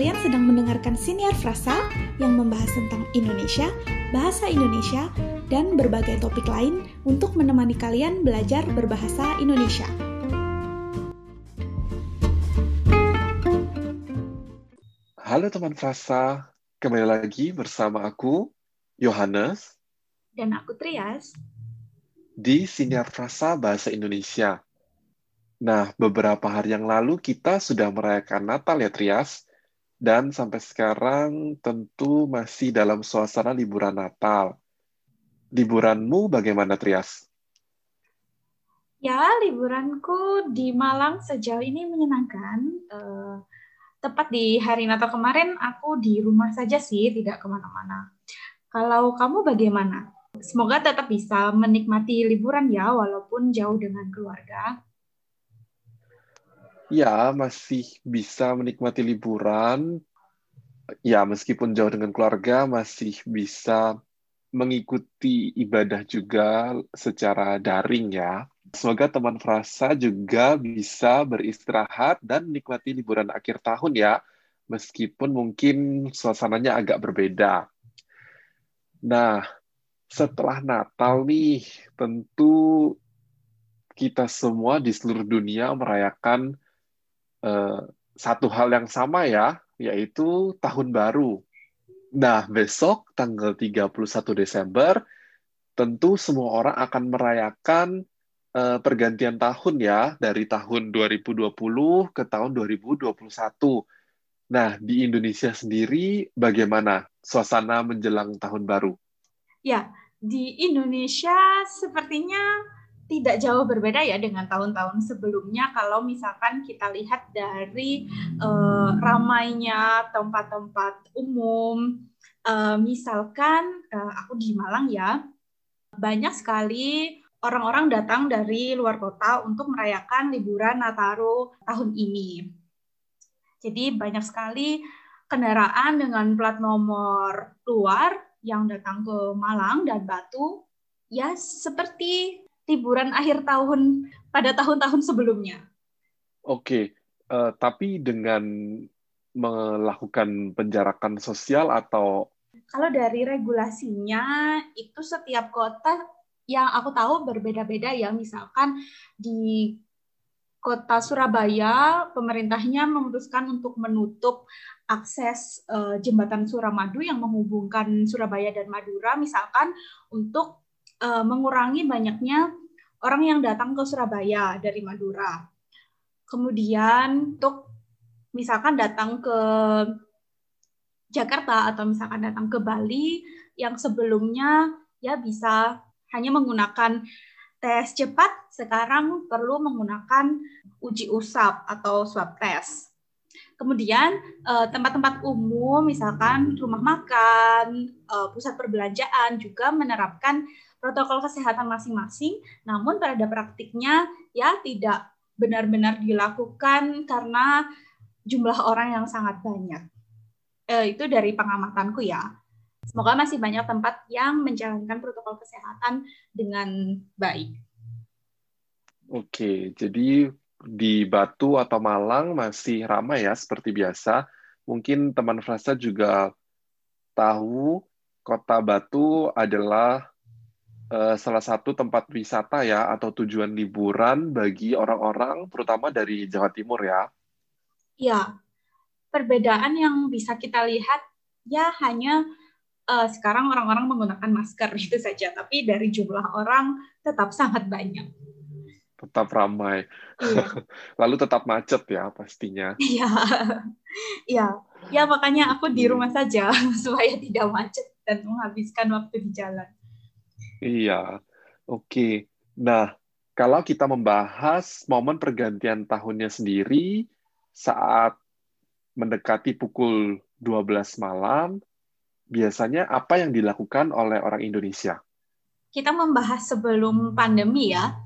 Kalian sedang mendengarkan Siniar Frasa yang membahas tentang Indonesia, bahasa Indonesia, dan berbagai topik lain untuk menemani kalian belajar berbahasa Indonesia. Halo teman Frasa, kembali lagi bersama aku, Yohanes, Dan aku Trias. di Siniar Frasa Bahasa Indonesia. Nah, beberapa hari yang lalu kita sudah merayakan Natal ya, Trias. Dan sampai sekarang tentu masih dalam suasana liburan Natal. Liburanmu bagaimana, Trias? Ya, liburanku di Malang sejauh ini menyenangkan. Eh, tepat di hari Natal kemarin, aku di rumah saja sih, tidak ke mana-mana. Kalau kamu bagaimana? Semoga tetap bisa menikmati liburan ya, walaupun jauh dengan keluarga. Ya, masih bisa menikmati liburan. Ya, meskipun jauh dengan keluarga, masih bisa mengikuti ibadah juga secara daring ya. Semoga teman frasa juga bisa beristirahat dan menikmati liburan akhir tahun ya, meskipun mungkin suasananya agak berbeda. Nah, setelah Natal nih, tentu kita semua di seluruh dunia merayakan uh, satu hal yang sama ya, yaitu tahun baru. Nah, besok tanggal 31 Desember tentu semua orang akan merayakan uh, pergantian tahun ya dari tahun 2020 ke tahun 2021. Nah, di Indonesia sendiri bagaimana suasana menjelang tahun baru? Ya, di Indonesia sepertinya tidak jauh berbeda ya dengan tahun-tahun sebelumnya. Kalau misalkan kita lihat dari uh, ramainya tempat-tempat umum uh, misalkan uh, aku di Malang ya banyak sekali orang-orang datang dari luar kota untuk merayakan liburan Nataru tahun ini. Jadi banyak sekali kendaraan dengan plat nomor luar yang datang ke Malang dan Batu. Ya seperti liburan akhir tahun pada tahun-tahun sebelumnya. Oke, uh, tapi dengan melakukan penjarakan sosial atau kalau dari regulasinya itu setiap kota yang aku tahu berbeda-beda ya. Misalkan di kota Surabaya pemerintahnya memutuskan untuk menutup akses uh, jembatan Suramadu yang menghubungkan Surabaya dan Madura misalkan untuk uh, mengurangi banyaknya orang yang datang ke Surabaya dari Madura. Kemudian untuk misalkan datang ke Jakarta atau misalkan datang ke Bali yang sebelumnya ya bisa hanya menggunakan tes cepat, sekarang perlu menggunakan uji usap atau swab test. Kemudian eh, tempat-tempat umum, misalkan rumah makan, eh, pusat perbelanjaan juga menerapkan protokol kesehatan masing-masing, namun pada praktiknya ya tidak benar-benar dilakukan karena jumlah orang yang sangat banyak. Eh, itu dari pengamatanku ya. Semoga masih banyak tempat yang menjalankan protokol kesehatan dengan baik. Oke, jadi di Batu atau Malang masih ramai ya seperti biasa. Mungkin teman Frasa juga tahu kota Batu adalah uh, salah satu tempat wisata ya atau tujuan liburan bagi orang-orang terutama dari Jawa Timur ya. Ya, perbedaan yang bisa kita lihat ya hanya uh, sekarang orang-orang menggunakan masker itu saja, tapi dari jumlah orang tetap sangat banyak. Tetap ramai. Iya. Lalu tetap macet ya pastinya. Iya. Iya. Ya makanya aku di rumah saja supaya tidak macet dan menghabiskan waktu di jalan. Iya, oke. Nah, kalau kita membahas momen pergantian tahunnya sendiri saat mendekati pukul 12 malam, biasanya apa yang dilakukan oleh orang Indonesia? Kita membahas sebelum pandemi ya.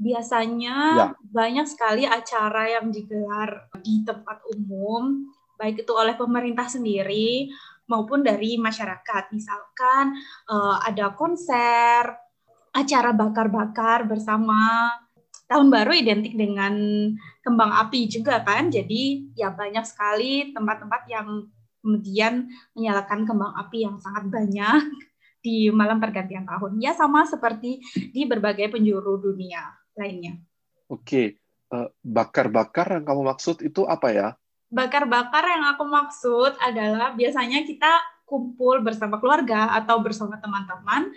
Biasanya ya. banyak sekali acara yang digelar di tempat umum, baik itu oleh pemerintah sendiri maupun dari masyarakat. Misalkan uh, ada konser, acara bakar-bakar bersama tahun baru identik dengan kembang api juga kan. Jadi ya banyak sekali tempat-tempat yang kemudian menyalakan kembang api yang sangat banyak di malam pergantian tahun. Ya sama seperti di berbagai penjuru dunia lainnya. Oke, eh, bakar-bakar yang kamu maksud itu apa ya? Bakar-bakar yang aku maksud adalah biasanya kita kumpul bersama keluarga atau bersama teman-teman.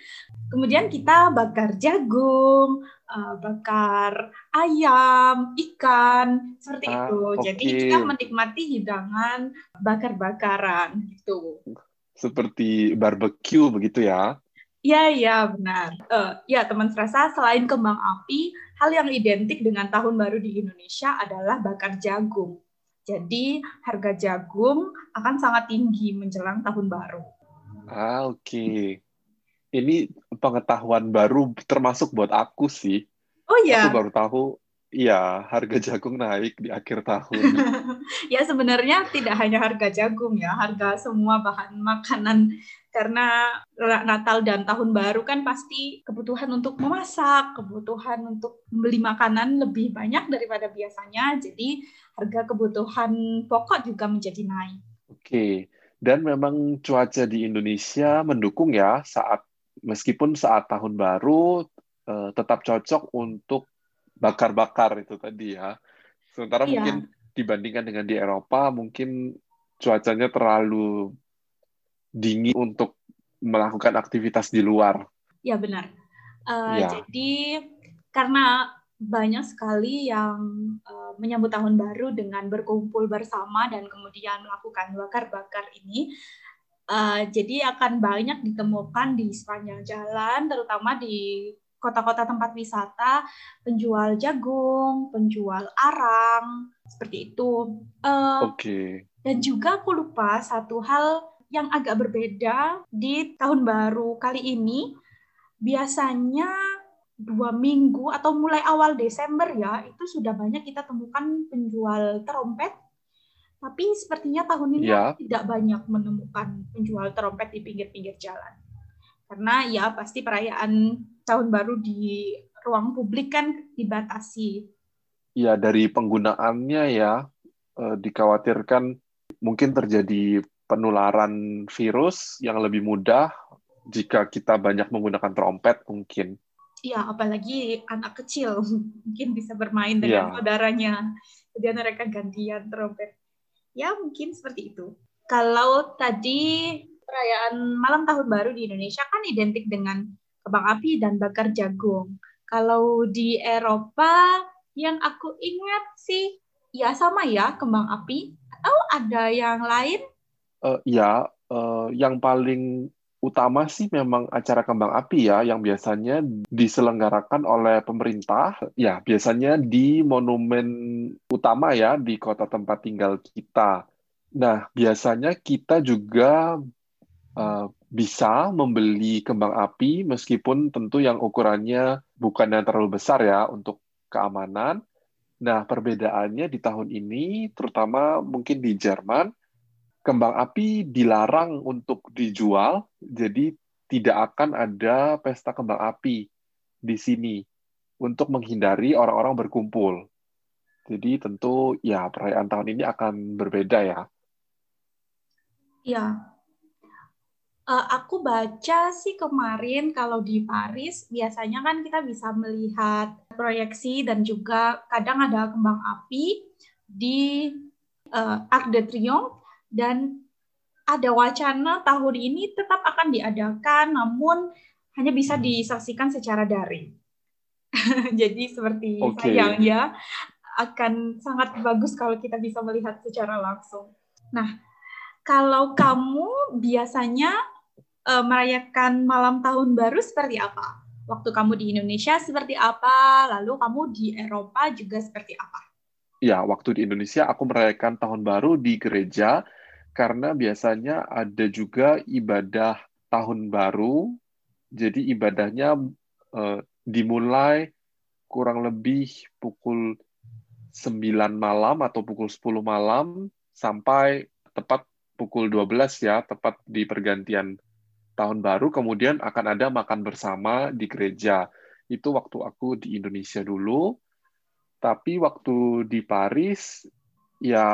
Kemudian kita bakar jagung, uh, bakar ayam, ikan, seperti ah, itu. Okay. Jadi kita menikmati hidangan bakar-bakaran gitu. Seperti barbecue begitu ya? Iya, iya benar. Uh, ya teman serasa selain kembang api, hal yang identik dengan tahun baru di Indonesia adalah bakar jagung. Jadi harga jagung akan sangat tinggi menjelang tahun baru. Ah, oke. Okay. Ini pengetahuan baru termasuk buat aku sih. Oh iya. Aku baru tahu Iya, harga jagung naik di akhir tahun. ya sebenarnya tidak hanya harga jagung ya, harga semua bahan makanan karena Natal dan Tahun Baru kan pasti kebutuhan untuk memasak, kebutuhan untuk membeli makanan lebih banyak daripada biasanya. Jadi harga kebutuhan pokok juga menjadi naik. Oke, dan memang cuaca di Indonesia mendukung ya saat meskipun saat Tahun Baru eh, tetap cocok untuk bakar-bakar itu tadi ya. Sementara iya. mungkin dibandingkan dengan di Eropa mungkin cuacanya terlalu dingin untuk melakukan aktivitas di luar. Ya benar. Uh, ya. Jadi karena banyak sekali yang uh, menyambut tahun baru dengan berkumpul bersama dan kemudian melakukan bakar-bakar ini, uh, jadi akan banyak ditemukan di sepanjang jalan, terutama di kota-kota tempat wisata, penjual jagung, penjual arang, seperti itu. Uh, Oke. Okay. Dan juga aku lupa satu hal yang agak berbeda di tahun baru kali ini biasanya dua minggu atau mulai awal Desember ya itu sudah banyak kita temukan penjual trompet tapi sepertinya tahun ini ya. tidak banyak menemukan penjual trompet di pinggir-pinggir jalan karena ya pasti perayaan tahun baru di ruang publik kan dibatasi ya dari penggunaannya ya eh, dikhawatirkan mungkin terjadi penularan virus yang lebih mudah jika kita banyak menggunakan trompet mungkin. Iya, apalagi anak kecil mungkin bisa bermain dengan ya. saudaranya. Kemudian mereka gantian trompet. Ya, mungkin seperti itu. Kalau tadi perayaan malam tahun baru di Indonesia kan identik dengan kembang api dan bakar jagung. Kalau di Eropa yang aku ingat sih ya sama ya kembang api atau ada yang lain Uh, ya, uh, yang paling utama sih memang acara kembang api ya, yang biasanya diselenggarakan oleh pemerintah, ya biasanya di monumen utama ya, di kota tempat tinggal kita. Nah, biasanya kita juga uh, bisa membeli kembang api meskipun tentu yang ukurannya bukan yang terlalu besar ya untuk keamanan. Nah, perbedaannya di tahun ini, terutama mungkin di Jerman, kembang api dilarang untuk dijual, jadi tidak akan ada pesta kembang api di sini untuk menghindari orang-orang berkumpul. Jadi tentu ya perayaan tahun ini akan berbeda ya. Ya, uh, aku baca sih kemarin kalau di Paris biasanya kan kita bisa melihat proyeksi dan juga kadang ada kembang api di uh, Arc de Triomphe dan ada wacana tahun ini tetap akan diadakan, namun hanya bisa disaksikan secara daring. Jadi seperti okay. sayang ya, akan sangat bagus kalau kita bisa melihat secara langsung. Nah, kalau kamu biasanya uh, merayakan malam tahun baru seperti apa? Waktu kamu di Indonesia seperti apa? Lalu kamu di Eropa juga seperti apa? Ya, waktu di Indonesia aku merayakan tahun baru di gereja karena biasanya ada juga ibadah tahun baru. Jadi ibadahnya uh, dimulai kurang lebih pukul 9 malam atau pukul 10 malam sampai tepat pukul 12 ya, tepat di pergantian tahun baru, kemudian akan ada makan bersama di gereja. Itu waktu aku di Indonesia dulu. Tapi waktu di Paris, ya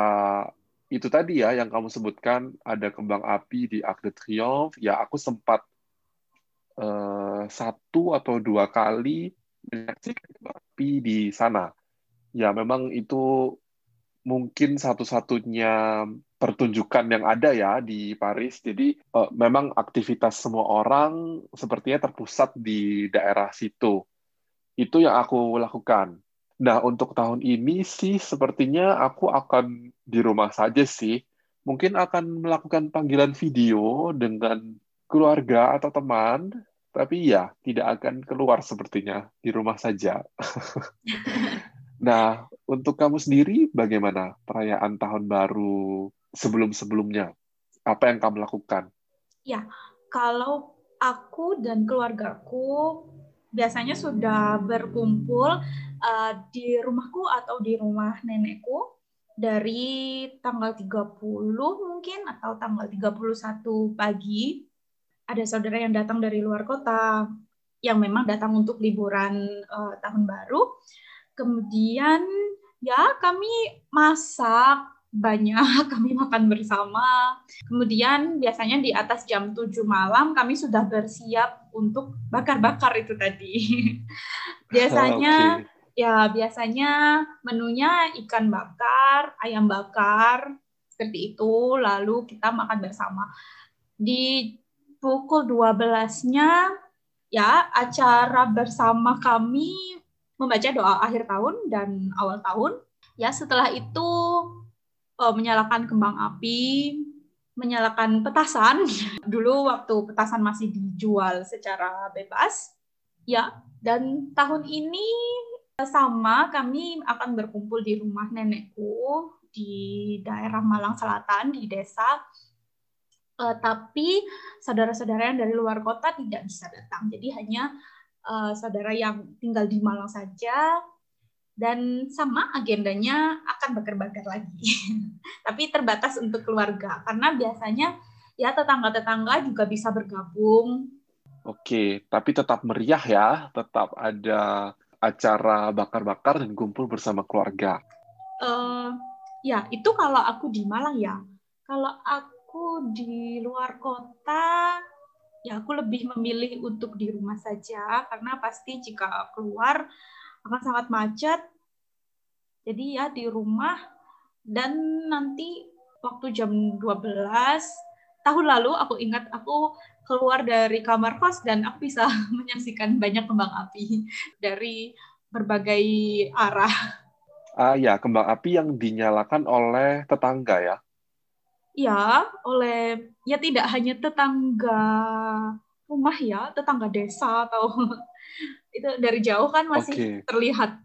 itu tadi ya yang kamu sebutkan ada kembang api di Arc de Triomphe. Ya aku sempat uh, satu atau dua kali menyaksikan kembang api di sana. Ya memang itu mungkin satu-satunya pertunjukan yang ada ya di Paris. Jadi uh, memang aktivitas semua orang sepertinya terpusat di daerah situ. Itu yang aku lakukan. Nah, untuk tahun ini sih sepertinya aku akan di rumah saja sih. Mungkin akan melakukan panggilan video dengan keluarga atau teman, tapi ya tidak akan keluar sepertinya di rumah saja. nah, untuk kamu sendiri bagaimana perayaan tahun baru sebelum-sebelumnya? Apa yang kamu lakukan? Ya, kalau aku dan keluargaku biasanya sudah berkumpul uh, di rumahku atau di rumah nenekku dari tanggal 30 mungkin atau tanggal 31 pagi ada saudara yang datang dari luar kota yang memang datang untuk liburan uh, tahun baru. Kemudian ya kami masak banyak, kami makan bersama. Kemudian biasanya di atas jam 7 malam kami sudah bersiap untuk bakar-bakar itu tadi. biasanya okay ya biasanya menunya ikan bakar, ayam bakar, seperti itu. Lalu kita makan bersama. Di pukul 12-nya ya acara bersama kami membaca doa akhir tahun dan awal tahun. Ya setelah itu uh, menyalakan kembang api, menyalakan petasan. Dulu waktu petasan masih dijual secara bebas. Ya, dan tahun ini sama, kami akan berkumpul di rumah nenekku di daerah Malang Selatan, di desa. Uh, tapi saudara-saudara yang dari luar kota tidak bisa datang. Jadi hanya uh, saudara yang tinggal di Malang saja dan sama agendanya akan bakar-bakar lagi. tapi terbatas untuk keluarga karena biasanya ya tetangga-tetangga juga bisa bergabung. Oke, tapi tetap meriah ya, tetap ada acara bakar-bakar dan kumpul bersama keluarga? Uh, ya, itu kalau aku di Malang ya. Kalau aku di luar kota, ya aku lebih memilih untuk di rumah saja karena pasti jika keluar akan sangat macet. Jadi ya di rumah dan nanti waktu jam 12 tahun lalu aku ingat aku keluar dari kamar kos dan aku bisa menyaksikan banyak kembang api dari berbagai arah. Ah ya, kembang api yang dinyalakan oleh tetangga ya? Ya, oleh ya tidak hanya tetangga rumah ya, tetangga desa atau itu dari jauh kan masih okay. terlihat.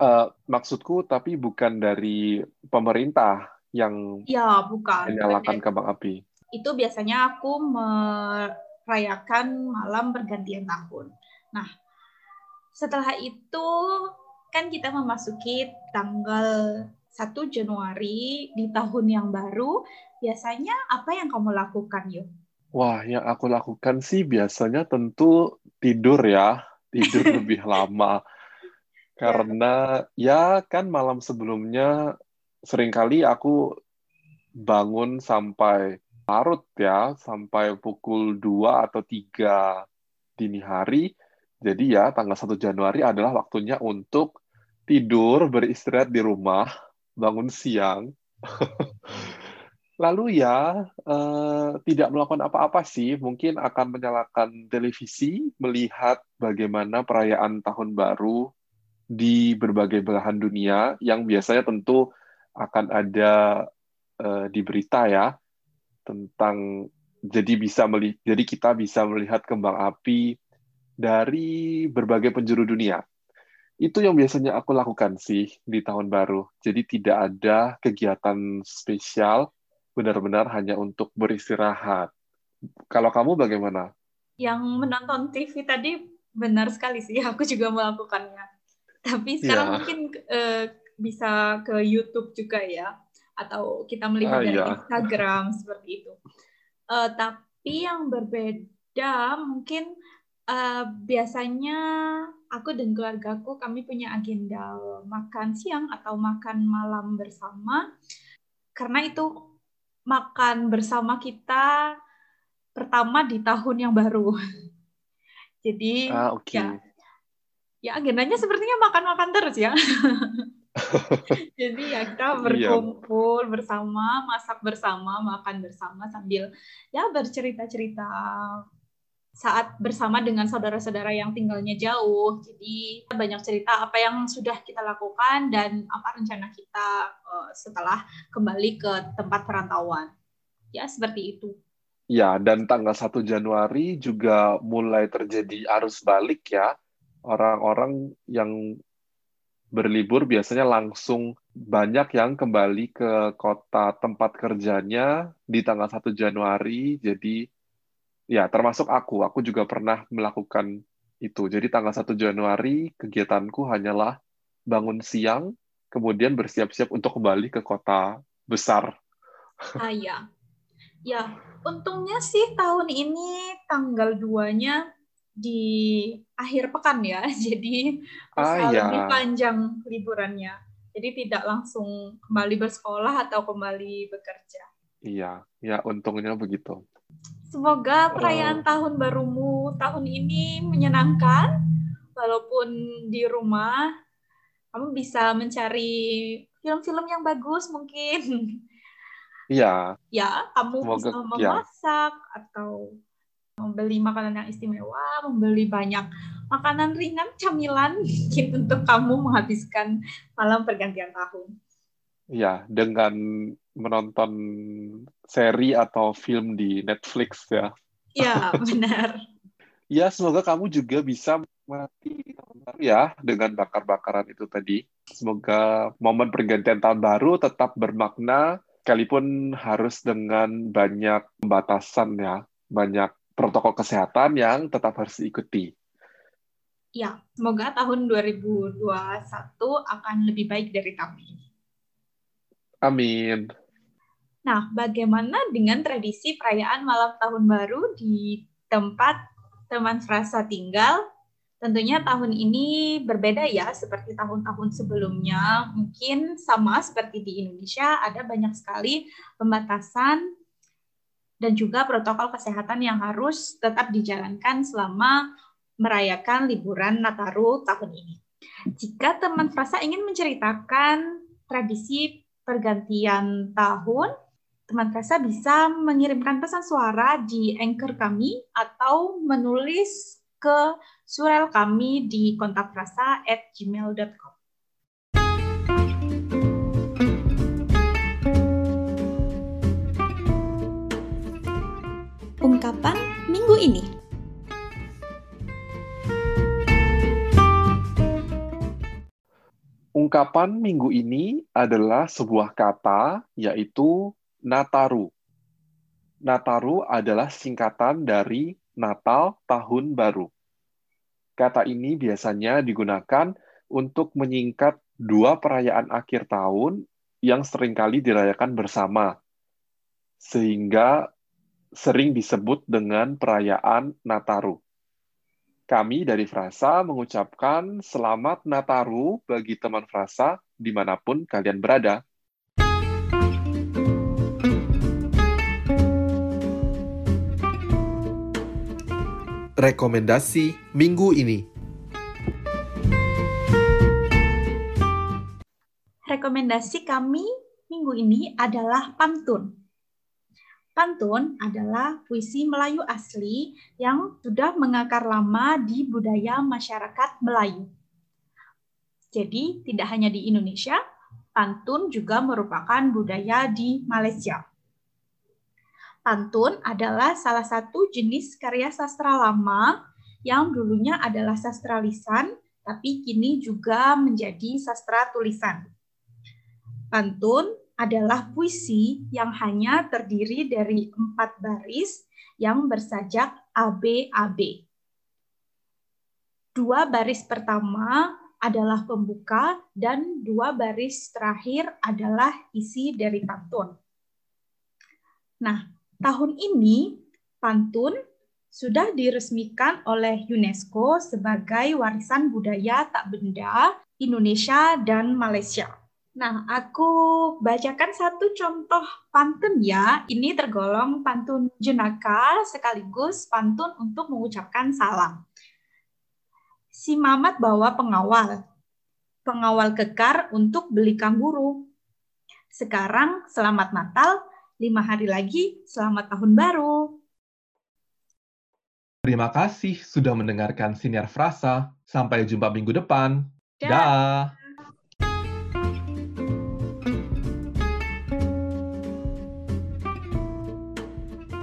Uh, maksudku tapi bukan dari pemerintah yang ya bukan menyalakan kembang api itu biasanya aku merayakan malam pergantian tahun. Nah, setelah itu kan kita memasuki tanggal 1 Januari di tahun yang baru. Biasanya apa yang kamu lakukan, yuk? Wah, yang aku lakukan sih biasanya tentu tidur ya, tidur lebih lama. Karena ya kan malam sebelumnya sering kali aku bangun sampai larut ya sampai pukul 2 atau 3 dini hari. Jadi ya tanggal 1 Januari adalah waktunya untuk tidur, beristirahat di rumah, bangun siang. Lalu ya eh, tidak melakukan apa-apa sih, mungkin akan menyalakan televisi, melihat bagaimana perayaan tahun baru di berbagai belahan dunia yang biasanya tentu akan ada eh, di berita ya tentang jadi bisa melihat jadi kita bisa melihat kembang api dari berbagai penjuru dunia. Itu yang biasanya aku lakukan sih di tahun baru. Jadi tidak ada kegiatan spesial, benar-benar hanya untuk beristirahat. Kalau kamu bagaimana? Yang menonton TV tadi benar sekali sih, aku juga melakukannya. Tapi sekarang ya. mungkin uh, bisa ke YouTube juga ya atau kita melihat ah, dari iya. Instagram seperti itu. Uh, tapi yang berbeda mungkin uh, biasanya aku dan keluargaku kami punya agenda makan siang atau makan malam bersama. Karena itu makan bersama kita pertama di tahun yang baru. Jadi ah, okay. ya ya agendanya sepertinya makan-makan terus ya. Jadi ya kita iya. berkumpul iya. bersama, masak bersama, makan bersama sambil ya bercerita-cerita saat bersama dengan saudara-saudara yang tinggalnya jauh. Jadi banyak cerita apa yang sudah kita lakukan dan apa rencana kita uh, setelah kembali ke tempat perantauan. Ya, seperti itu. Ya, dan tanggal 1 Januari juga mulai terjadi arus balik ya. Orang-orang yang berlibur biasanya langsung banyak yang kembali ke kota tempat kerjanya di tanggal 1 Januari. Jadi ya termasuk aku, aku juga pernah melakukan itu. Jadi tanggal 1 Januari kegiatanku hanyalah bangun siang, kemudian bersiap-siap untuk kembali ke kota besar. Ah ya. Ya, untungnya sih tahun ini tanggal 2-nya di akhir pekan ya, jadi ah, ya. lebih panjang liburannya. Jadi tidak langsung kembali bersekolah atau kembali bekerja. Iya, ya untungnya begitu. Semoga perayaan uh, tahun barumu tahun ini menyenangkan, walaupun di rumah kamu bisa mencari film-film yang bagus mungkin. Iya. Ya, kamu Semoga, bisa ya. memasak ya. atau membeli makanan yang istimewa, membeli banyak makanan ringan, camilan mungkin untuk kamu menghabiskan malam pergantian tahun. Ya, dengan menonton seri atau film di Netflix ya. Ya, benar. ya, semoga kamu juga bisa mati ya dengan bakar-bakaran itu tadi. Semoga momen pergantian tahun baru tetap bermakna, sekalipun harus dengan banyak pembatasan ya, banyak protokol kesehatan yang tetap harus diikuti. Ya, semoga tahun 2021 akan lebih baik dari kami. Amin. Nah, bagaimana dengan tradisi perayaan malam tahun baru di tempat teman frasa tinggal? Tentunya tahun ini berbeda ya, seperti tahun-tahun sebelumnya. Mungkin sama seperti di Indonesia, ada banyak sekali pembatasan dan juga protokol kesehatan yang harus tetap dijalankan selama merayakan liburan Nataru tahun ini. Jika teman frasa ingin menceritakan tradisi pergantian tahun, teman frasa bisa mengirimkan pesan suara di anchor kami atau menulis ke surel kami di kontak frasa at gmail.com. Ungkapan minggu ini adalah sebuah kata, yaitu Nataru. Nataru adalah singkatan dari Natal Tahun Baru. Kata ini biasanya digunakan untuk menyingkat dua perayaan akhir tahun yang sering kali dirayakan bersama, sehingga sering disebut dengan perayaan Nataru. Kami dari Frasa mengucapkan selamat Nataru bagi teman Frasa di mana pun kalian berada. Rekomendasi minggu ini. Rekomendasi kami minggu ini adalah pantun. Pantun adalah puisi Melayu asli yang sudah mengakar lama di budaya masyarakat Melayu. Jadi, tidak hanya di Indonesia, pantun juga merupakan budaya di Malaysia. Pantun adalah salah satu jenis karya sastra lama yang dulunya adalah sastra lisan, tapi kini juga menjadi sastra tulisan. Pantun adalah puisi yang hanya terdiri dari empat baris yang bersajak ABAB. Dua baris pertama adalah pembuka dan dua baris terakhir adalah isi dari pantun. Nah, tahun ini pantun sudah diresmikan oleh UNESCO sebagai warisan budaya tak benda Indonesia dan Malaysia. Nah, aku bacakan satu contoh pantun ya. Ini tergolong pantun jenaka sekaligus pantun untuk mengucapkan salam. Si Mamat bawa pengawal. Pengawal kekar untuk beli kanguru. Sekarang selamat Natal, lima hari lagi selamat tahun baru. Terima kasih sudah mendengarkan Siniar Frasa. Sampai jumpa minggu depan. Dah. Dah.